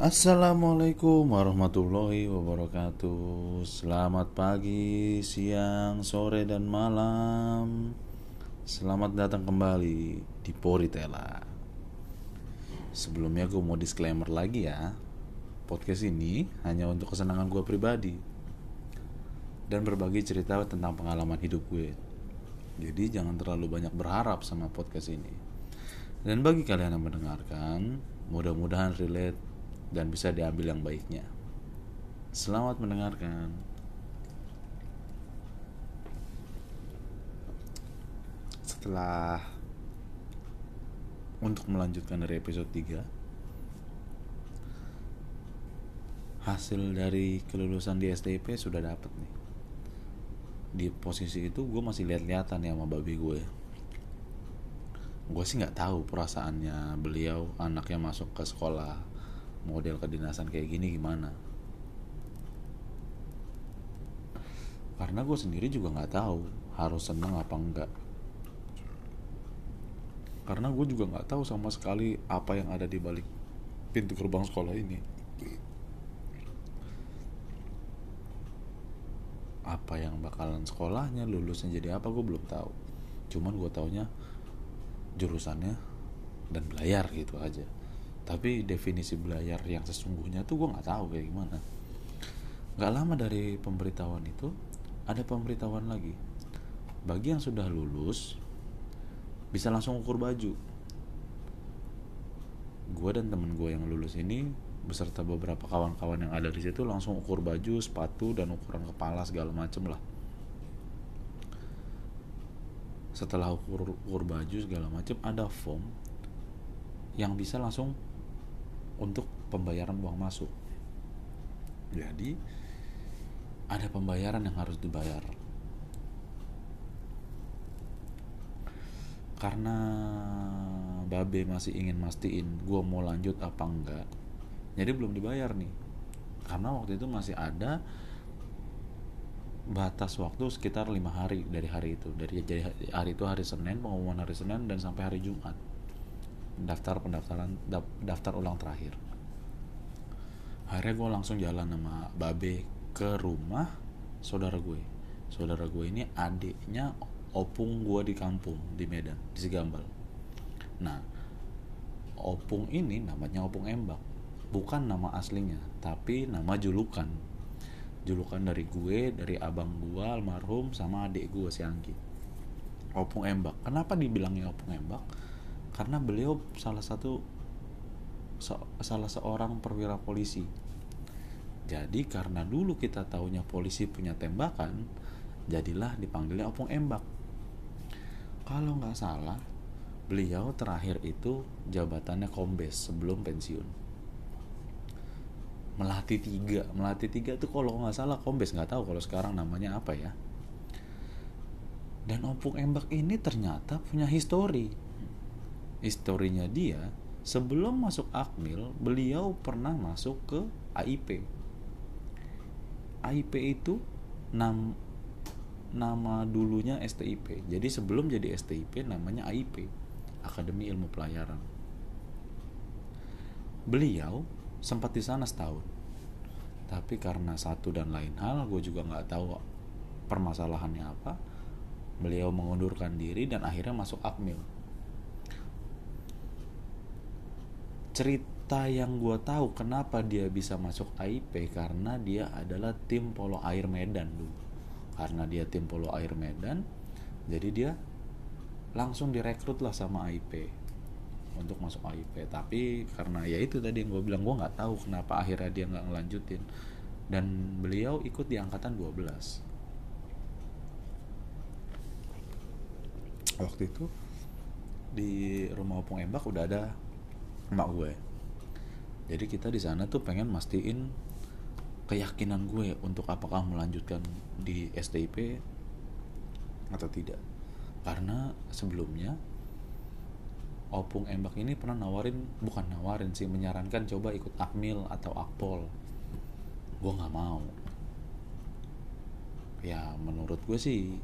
Assalamualaikum warahmatullahi wabarakatuh. Selamat pagi, siang, sore, dan malam. Selamat datang kembali di Poritela Sebelumnya gue mau disclaimer lagi ya Podcast ini hanya untuk kesenangan gue pribadi Dan berbagi cerita tentang pengalaman hidup gue. Jadi jangan terlalu banyak berharap sama podcast ini. Dan bagi kalian yang mendengarkan Mudah-mudahan relate dan bisa diambil yang baiknya. Selamat mendengarkan. Setelah untuk melanjutkan dari episode 3 hasil dari kelulusan di STP sudah dapat nih di posisi itu gue masih lihat-lihatan ya sama babi gue gue sih nggak tahu perasaannya beliau anaknya masuk ke sekolah model kedinasan kayak gini gimana? Karena gue sendiri juga nggak tahu harus seneng apa enggak. Karena gue juga nggak tahu sama sekali apa yang ada di balik pintu gerbang sekolah ini. Apa yang bakalan sekolahnya lulusnya jadi apa gue belum tahu. Cuman gue taunya jurusannya dan belayar gitu aja tapi definisi belayar yang sesungguhnya tuh gue nggak tahu kayak gimana. Nggak lama dari pemberitahuan itu ada pemberitahuan lagi. Bagi yang sudah lulus bisa langsung ukur baju. Gue dan temen gue yang lulus ini beserta beberapa kawan-kawan yang ada di situ langsung ukur baju, sepatu dan ukuran kepala segala macem lah. Setelah ukur ukur baju segala macem ada form yang bisa langsung untuk pembayaran uang masuk. Jadi ada pembayaran yang harus dibayar. Karena Babe masih ingin mastiin gue mau lanjut apa enggak, jadi belum dibayar nih. Karena waktu itu masih ada batas waktu sekitar lima hari dari hari itu dari jadi hari itu hari Senin pengumuman hari Senin dan sampai hari Jumat daftar pendaftaran daftar ulang terakhir. Akhirnya gue langsung jalan sama babe ke rumah saudara gue. Saudara gue ini adiknya opung gue di kampung di Medan di Sigambal nah opung ini namanya opung embak bukan nama aslinya tapi nama julukan. Julukan dari gue dari abang gue almarhum sama adik gue si Anggi. Opung embak kenapa dibilangnya opung embak karena beliau salah satu se salah seorang perwira polisi. Jadi karena dulu kita tahunya polisi punya tembakan, jadilah dipanggilnya opung embak. Kalau nggak salah, beliau terakhir itu jabatannya kombes sebelum pensiun. Melati tiga, melati tiga itu kalau nggak salah kombes nggak tahu kalau sekarang namanya apa ya. Dan opung embak ini ternyata punya histori historinya dia sebelum masuk Akmil beliau pernah masuk ke AIP AIP itu nam, nama dulunya STIP jadi sebelum jadi STIP namanya AIP Akademi Ilmu Pelayaran. Beliau sempat di sana setahun. Tapi karena satu dan lain hal gue juga nggak tahu permasalahannya apa beliau mengundurkan diri dan akhirnya masuk Akmil cerita yang gue tahu kenapa dia bisa masuk AIP karena dia adalah tim polo air Medan dulu. Karena dia tim polo air Medan jadi dia langsung direkrut lah sama AIP untuk masuk AIP tapi karena ya itu tadi yang gue bilang gue nggak tahu kenapa akhirnya dia nggak ngelanjutin. Dan beliau ikut di angkatan 12 waktu itu di rumah opung embak udah ada emak gue. Jadi kita di sana tuh pengen mastiin keyakinan gue untuk apakah melanjutkan di STIP atau tidak. Karena sebelumnya Opung Embak ini pernah nawarin bukan nawarin sih menyarankan coba ikut Akmil atau Akpol. Gue nggak mau. Ya menurut gue sih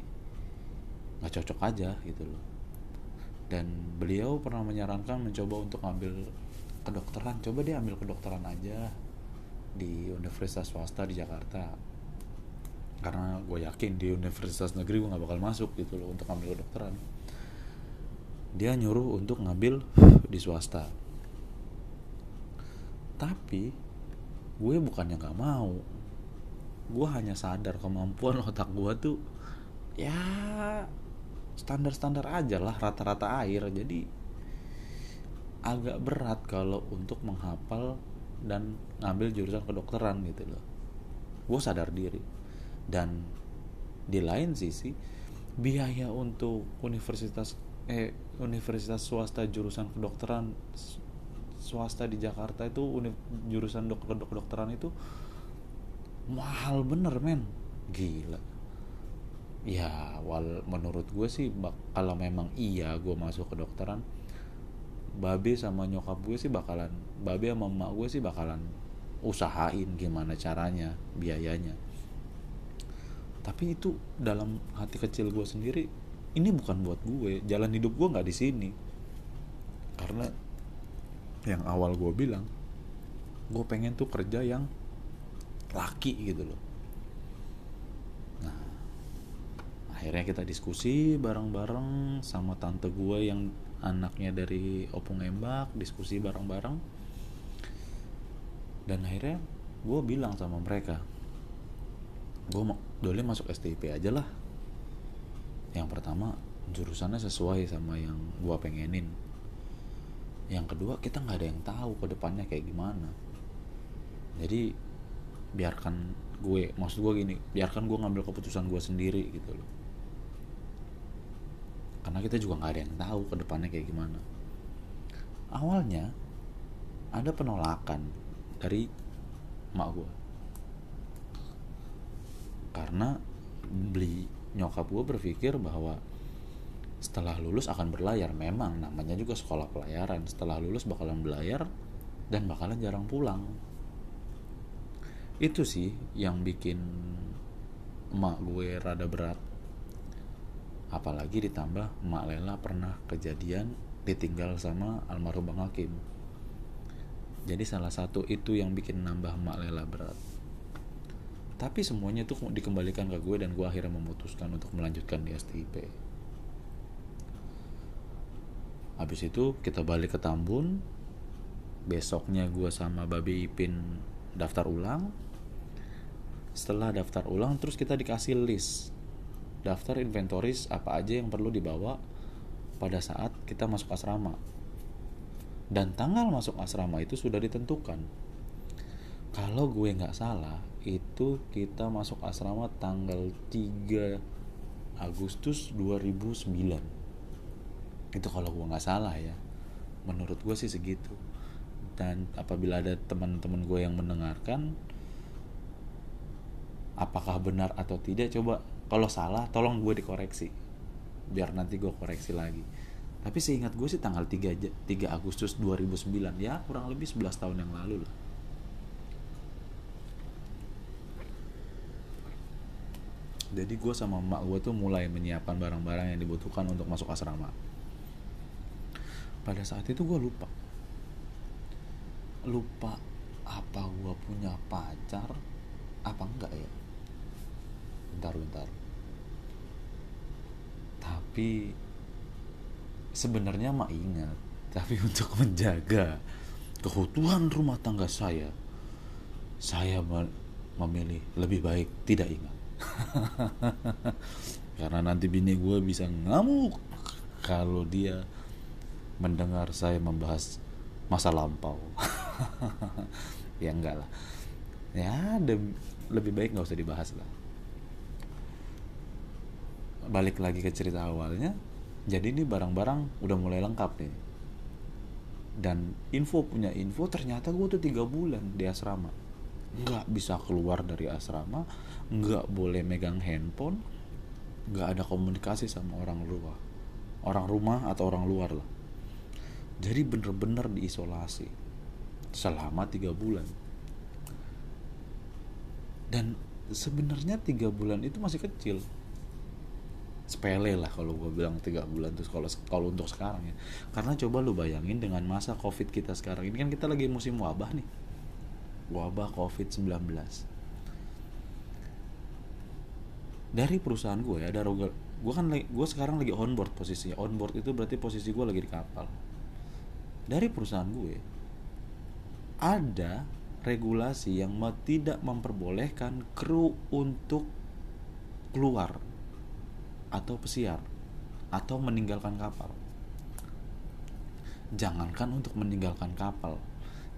nggak cocok aja gitu loh dan beliau pernah menyarankan mencoba untuk ngambil kedokteran. Coba dia ambil kedokteran aja di universitas swasta di Jakarta. Karena gue yakin di universitas negeri gue nggak bakal masuk gitu loh untuk ambil kedokteran. Dia nyuruh untuk ngambil di swasta. Tapi gue bukannya nggak mau. Gue hanya sadar kemampuan otak gue tuh ya standar-standar aja lah rata-rata air. Jadi agak berat kalau untuk menghafal dan ngambil jurusan kedokteran gitu loh. Gue sadar diri. Dan di lain sisi biaya untuk universitas eh universitas swasta jurusan kedokteran swasta di Jakarta itu jurusan dok kedokteran itu mahal bener men. Gila ya wal menurut gue sih kalau memang iya gue masuk kedokteran babe sama nyokap gue sih bakalan babe sama emak gue sih bakalan usahain gimana caranya biayanya. Tapi itu dalam hati kecil gue sendiri ini bukan buat gue jalan hidup gue nggak di sini. Karena yang awal gue bilang gue pengen tuh kerja yang laki gitu loh nah akhirnya kita diskusi bareng-bareng sama tante gue yang anaknya dari Opung Embak diskusi bareng-bareng. Dan akhirnya gue bilang sama mereka gue mau dole masuk STIP aja lah. Yang pertama jurusannya sesuai sama yang gue pengenin. Yang kedua kita nggak ada yang tahu ke depannya kayak gimana. Jadi biarkan gue maksud gue gini biarkan gue ngambil keputusan gue sendiri gitu loh karena kita juga nggak ada yang tahu ke depannya kayak gimana. Awalnya ada penolakan dari mak gue karena beli nyokap gue berpikir bahwa setelah lulus akan berlayar. Memang namanya juga sekolah pelayaran. Setelah lulus bakalan berlayar dan bakalan jarang pulang. Itu sih yang bikin emak gue rada berat apalagi ditambah Mak Lela pernah kejadian ditinggal sama almarhum Bang Hakim. Jadi salah satu itu yang bikin nambah Mak Lela berat. Tapi semuanya itu dikembalikan ke gue dan gue akhirnya memutuskan untuk melanjutkan di STIP habis itu kita balik ke Tambun. Besoknya gue sama Babi Ipin daftar ulang. Setelah daftar ulang terus kita dikasih list daftar inventoris apa aja yang perlu dibawa pada saat kita masuk asrama. Dan tanggal masuk asrama itu sudah ditentukan. Kalau gue nggak salah, itu kita masuk asrama tanggal 3 Agustus 2009. Itu kalau gue nggak salah ya. Menurut gue sih segitu. Dan apabila ada teman-teman gue yang mendengarkan, apakah benar atau tidak coba kalau salah tolong gue dikoreksi. Biar nanti gue koreksi lagi. Tapi seingat gue sih tanggal 3, 3 Agustus 2009 ya kurang lebih 11 tahun yang lalu lah. Jadi gue sama emak gue tuh mulai menyiapkan barang-barang yang dibutuhkan untuk masuk asrama. Pada saat itu gue lupa. Lupa apa gue punya pacar apa enggak ya? Bentar bentar tapi sebenarnya mak ingat. Tapi untuk menjaga keutuhan rumah tangga saya saya memilih lebih baik tidak ingat. Karena nanti bini gue bisa ngamuk kalau dia mendengar saya membahas masa lampau. Ya enggak lah. Ya lebih baik nggak usah dibahas lah balik lagi ke cerita awalnya jadi ini barang-barang udah mulai lengkap nih. Dan info punya info ternyata gue tuh tiga bulan di asrama. Nggak bisa keluar dari asrama nggak boleh megang handphone nggak ada komunikasi sama orang luar. Orang rumah atau orang luar lah. Jadi bener-bener diisolasi selama tiga bulan. Dan sebenarnya tiga bulan itu masih kecil sepele lah kalau gue bilang tiga bulan terus kalau kalau untuk sekarang ya. Karena coba lu bayangin dengan masa covid kita sekarang ini kan kita lagi musim wabah nih. Wabah covid 19 dari perusahaan gue ya ada gue kan gue sekarang lagi on board posisinya. On board itu berarti posisi gue lagi di kapal. Dari perusahaan gue ada regulasi yang tidak memperbolehkan kru untuk keluar atau pesiar atau meninggalkan kapal. Jangankan untuk meninggalkan kapal,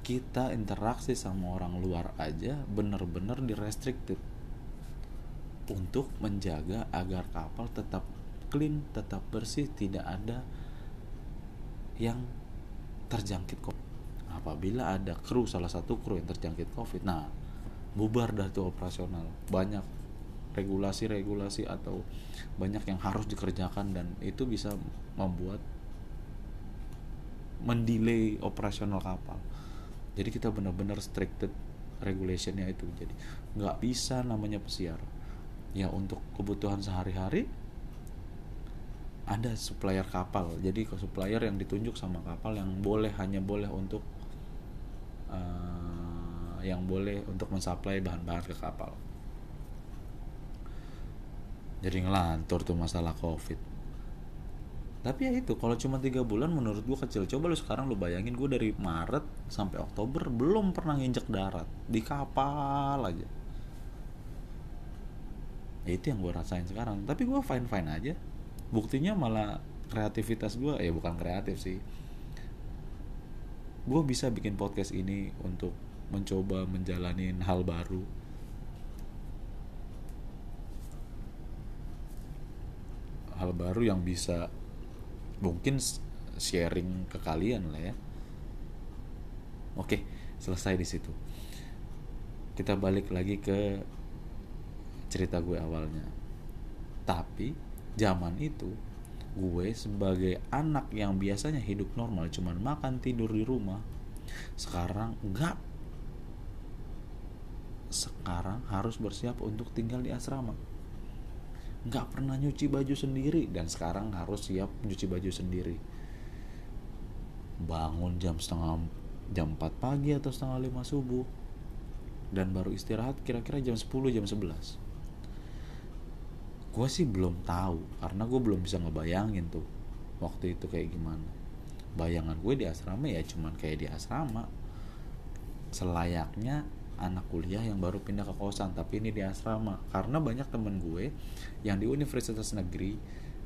kita interaksi sama orang luar aja bener-bener di restricted untuk menjaga agar kapal tetap clean, tetap bersih, tidak ada yang terjangkit COVID. Apabila ada kru salah satu kru yang terjangkit COVID, nah bubar tuh operasional. Banyak regulasi-regulasi atau banyak yang harus dikerjakan dan itu bisa membuat mendelay operasional kapal. Jadi kita benar-benar stricted regulationnya itu. Jadi nggak bisa namanya pesiar. Ya untuk kebutuhan sehari-hari ada supplier kapal. Jadi ke supplier yang ditunjuk sama kapal yang boleh hanya boleh untuk uh, yang boleh untuk mensuplai bahan-bahan ke kapal jadi ngelantur tuh masalah covid. Tapi ya itu kalau cuma tiga bulan menurut gue kecil. Coba lu sekarang lu bayangin gue dari Maret sampai Oktober belum pernah nginjek darat. Di kapal aja. Ya itu yang gue rasain sekarang. Tapi gue fine fine aja. Buktinya malah kreativitas gue ya bukan kreatif sih. Gue bisa bikin podcast ini untuk mencoba menjalani hal baru hal baru yang bisa mungkin sharing ke kalian lah ya. Oke selesai di situ. Kita balik lagi ke cerita gue awalnya. Tapi zaman itu gue sebagai anak yang biasanya hidup normal cuman makan tidur di rumah sekarang enggak sekarang harus bersiap untuk tinggal di asrama nggak pernah nyuci baju sendiri dan sekarang harus siap nyuci baju sendiri. Bangun jam setengah jam 4 pagi atau setengah 5 subuh dan baru istirahat kira-kira jam 10 jam 11 gue sih belum tahu karena gue belum bisa ngebayangin tuh waktu itu kayak gimana. Bayangan gue di asrama ya cuman kayak di asrama. Selayaknya anak kuliah yang baru pindah ke kosan tapi ini di asrama. Karena banyak temen gue yang di universitas negeri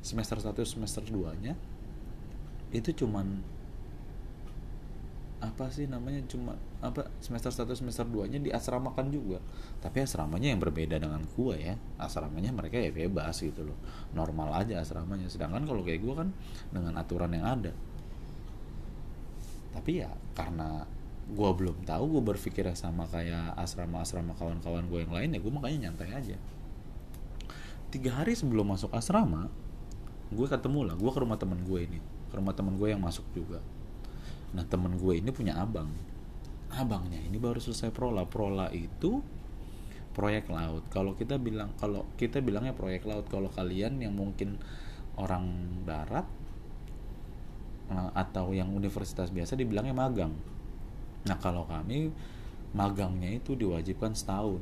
semester 1 semester 2 nya itu cuman apa sih namanya cuma apa semester 1 semester 2 nya diasramakan juga. Tapi asramanya yang berbeda dengan gue ya. Asramanya mereka ya bebas gitu loh. Normal aja asramanya. Sedangkan kalau kayak gue kan dengan aturan yang ada. Tapi ya karena gue belum tahu gue berpikir sama kayak asrama-asrama kawan-kawan gue yang lain ya gue makanya nyantai aja. Tiga hari sebelum masuk asrama gue ketemu lah gue ke rumah temen gue ini. Ke rumah temen gue yang masuk juga. Nah temen gue ini punya abang. Abangnya ini baru selesai prola. Prola itu proyek laut. Kalau kita bilang kalau kita bilangnya proyek laut. Kalau kalian yang mungkin orang darat eh, atau yang universitas biasa dibilangnya magang Nah kalau kami magangnya itu diwajibkan setahun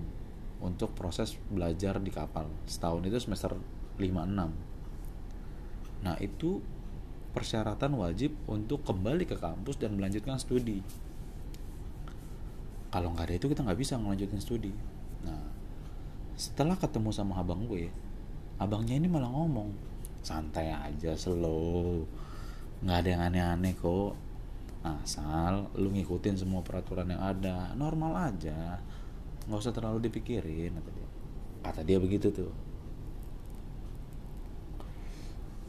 untuk proses belajar di kapal. Setahun itu semester 5-6. Nah itu persyaratan wajib untuk kembali ke kampus dan melanjutkan studi. Kalau nggak ada itu kita nggak bisa melanjutkan studi. Nah setelah ketemu sama abang gue, abangnya ini malah ngomong santai aja slow nggak ada yang aneh-aneh kok asal lu ngikutin semua peraturan yang ada. Normal aja. Nggak usah terlalu dipikirin kata dia. Kata dia begitu tuh.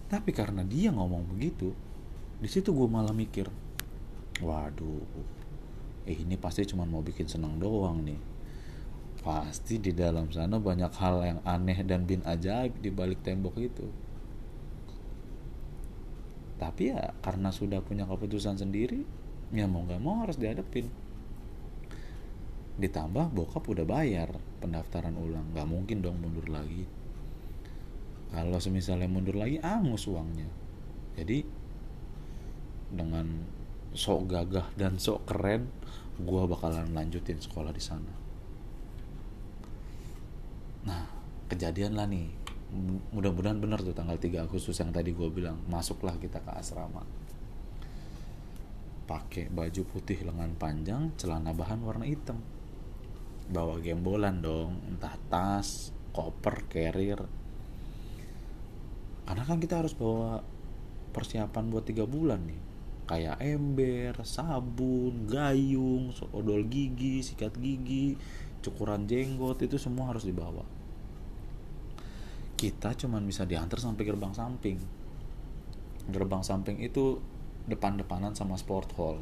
Tapi karena dia ngomong begitu di situ gue malah mikir waduh eh ini pasti cuma mau bikin senang doang nih. Pasti di dalam sana banyak hal yang aneh dan bin ajaib di balik tembok itu tapi ya karena sudah punya keputusan sendiri ya mau nggak mau harus dihadapin. Ditambah bokap udah bayar pendaftaran ulang. Nggak mungkin dong mundur lagi. Kalau semisalnya mundur lagi angus uangnya. Jadi dengan sok gagah dan sok keren gue bakalan lanjutin sekolah di sana. Nah kejadian lah nih mudah-mudahan benar tuh tanggal 3 Agustus yang tadi gue bilang masuklah kita ke asrama. Pakai baju putih lengan panjang celana bahan warna hitam. Bawa gembolan dong entah tas koper carrier. Karena kan kita harus bawa persiapan buat tiga bulan nih. Kayak ember sabun gayung odol gigi sikat gigi cukuran jenggot itu semua harus dibawa kita cuman bisa diantar sampai gerbang samping. Gerbang samping itu depan-depanan sama sport hall.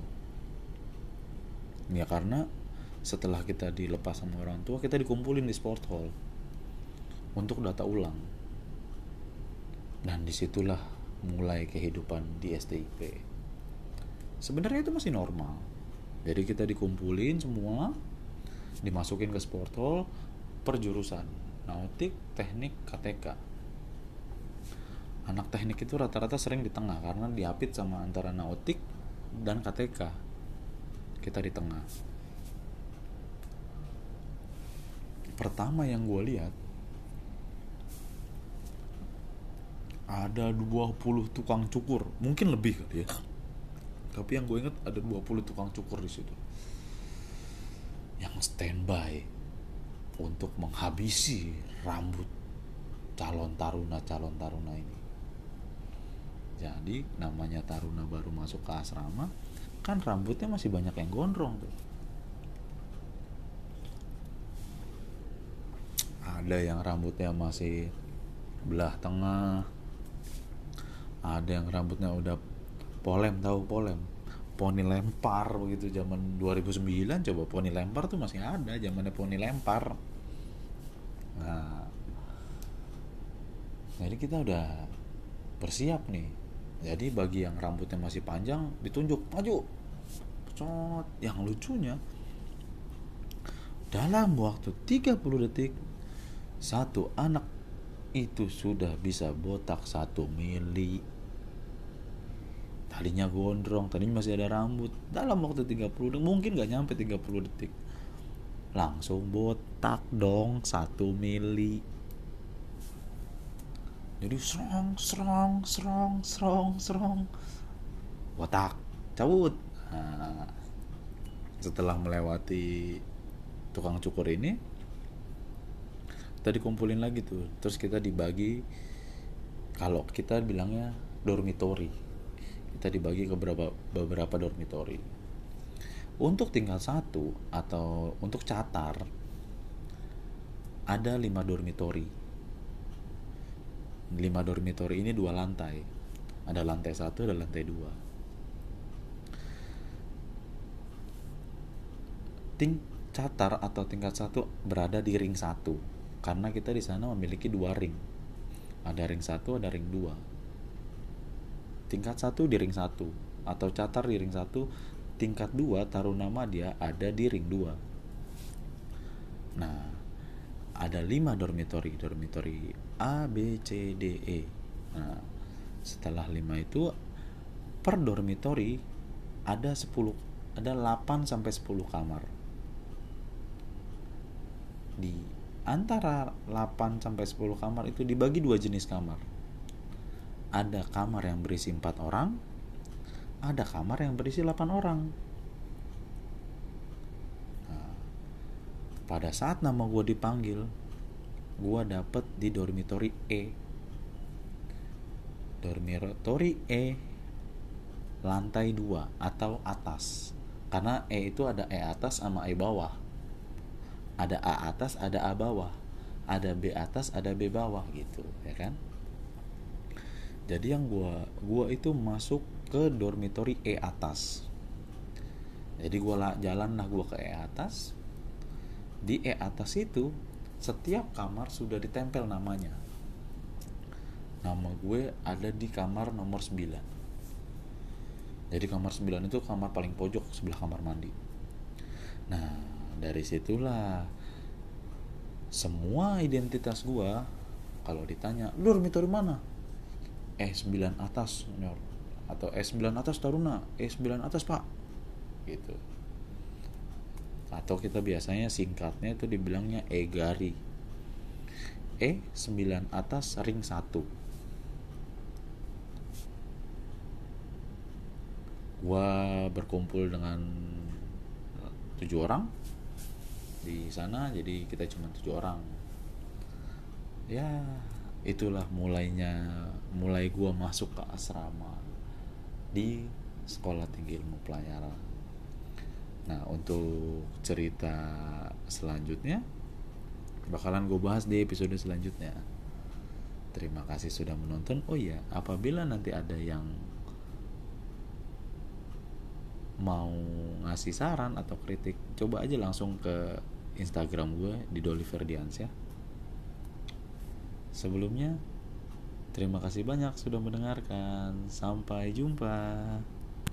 Ya karena setelah kita dilepas sama orang tua kita dikumpulin di sport hall untuk data ulang. Dan di situlah mulai kehidupan di STIP sebenarnya itu masih normal. Jadi kita dikumpulin semua dimasukin ke sport hall per jurusan nautik teknik KTK anak teknik itu rata-rata sering di tengah karena diapit sama antara nautik dan KTK kita di tengah. Pertama yang gue lihat ada 20 tukang cukur. Mungkin lebih kali ya. Tapi yang gue inget ada 20 tukang cukur di situ. Yang standby untuk menghabisi rambut calon taruna calon taruna ini. Jadi namanya taruna baru masuk ke asrama kan rambutnya masih banyak yang gondrong tuh. Ada yang rambutnya masih belah tengah ada yang rambutnya udah polem tahu polem poni lempar begitu zaman 2009 coba poni lempar tuh masih ada zamannya poni lempar. Nah. Jadi kita udah bersiap nih. Jadi bagi yang rambutnya masih panjang ditunjuk maju. Cot. yang lucunya dalam waktu 30 detik satu anak itu sudah bisa botak satu mili tadinya gondrong tadinya masih ada rambut. Dalam waktu 30 detik mungkin gak nyampe 30 detik. Langsung botak dong satu mili. Jadi serong serong serong serong serong botak cabut. Nah, setelah melewati tukang cukur ini kita dikumpulin lagi tuh. Terus kita dibagi kalau kita bilangnya dormitory kita dibagi ke beberapa beberapa dormitory. Untuk tinggal satu atau untuk catar ada lima dormitory. Lima dormitory ini dua lantai. Ada lantai satu dan lantai dua. Ting catar atau tingkat satu berada di ring satu. Karena kita di sana memiliki dua ring. Ada ring satu ada ring dua tingkat satu di ring satu atau catar di ring satu tingkat dua taruh nama dia ada di ring dua. Nah ada lima dormitory dormitory A B C D E. Nah setelah lima itu per dormitory ada 10 ada 8 sampai 10 kamar. Di antara 8 sampai 10 kamar itu dibagi dua jenis kamar ada kamar yang berisi empat orang, ada kamar yang berisi 8 orang. Nah, pada saat nama gue dipanggil, gue dapet di dormitory E. Dormitory E lantai 2 atau atas. Karena E itu ada E atas sama E bawah. Ada A atas, ada A bawah. Ada B atas, ada B bawah gitu, ya kan? Jadi yang gua gua itu masuk ke dormitory E atas. Jadi gua jalan lah gua ke E atas. Di E atas itu setiap kamar sudah ditempel namanya. Nama gue ada di kamar nomor 9 jadi kamar 9 itu kamar paling pojok sebelah kamar mandi. Nah dari situlah semua identitas gue kalau ditanya lu dormitory mana E9 atas senior atau E9 atas Taruna. E9 atas pak. Gitu. Atau kita biasanya singkatnya itu dibilangnya E-gari E9 atas ring 1 gua berkumpul dengan tujuh orang. Di sana jadi kita cuma tujuh orang. Ya itulah mulainya mulai gua masuk ke asrama di sekolah tinggi ilmu pelayaran. Nah untuk cerita selanjutnya bakalan gue bahas di episode selanjutnya. Terima kasih sudah menonton. Oh iya apabila nanti ada yang mau ngasih saran atau kritik coba aja langsung ke Instagram gue di Dolly Ferdiansyah sebelumnya terima kasih banyak sudah mendengarkan. Sampai jumpa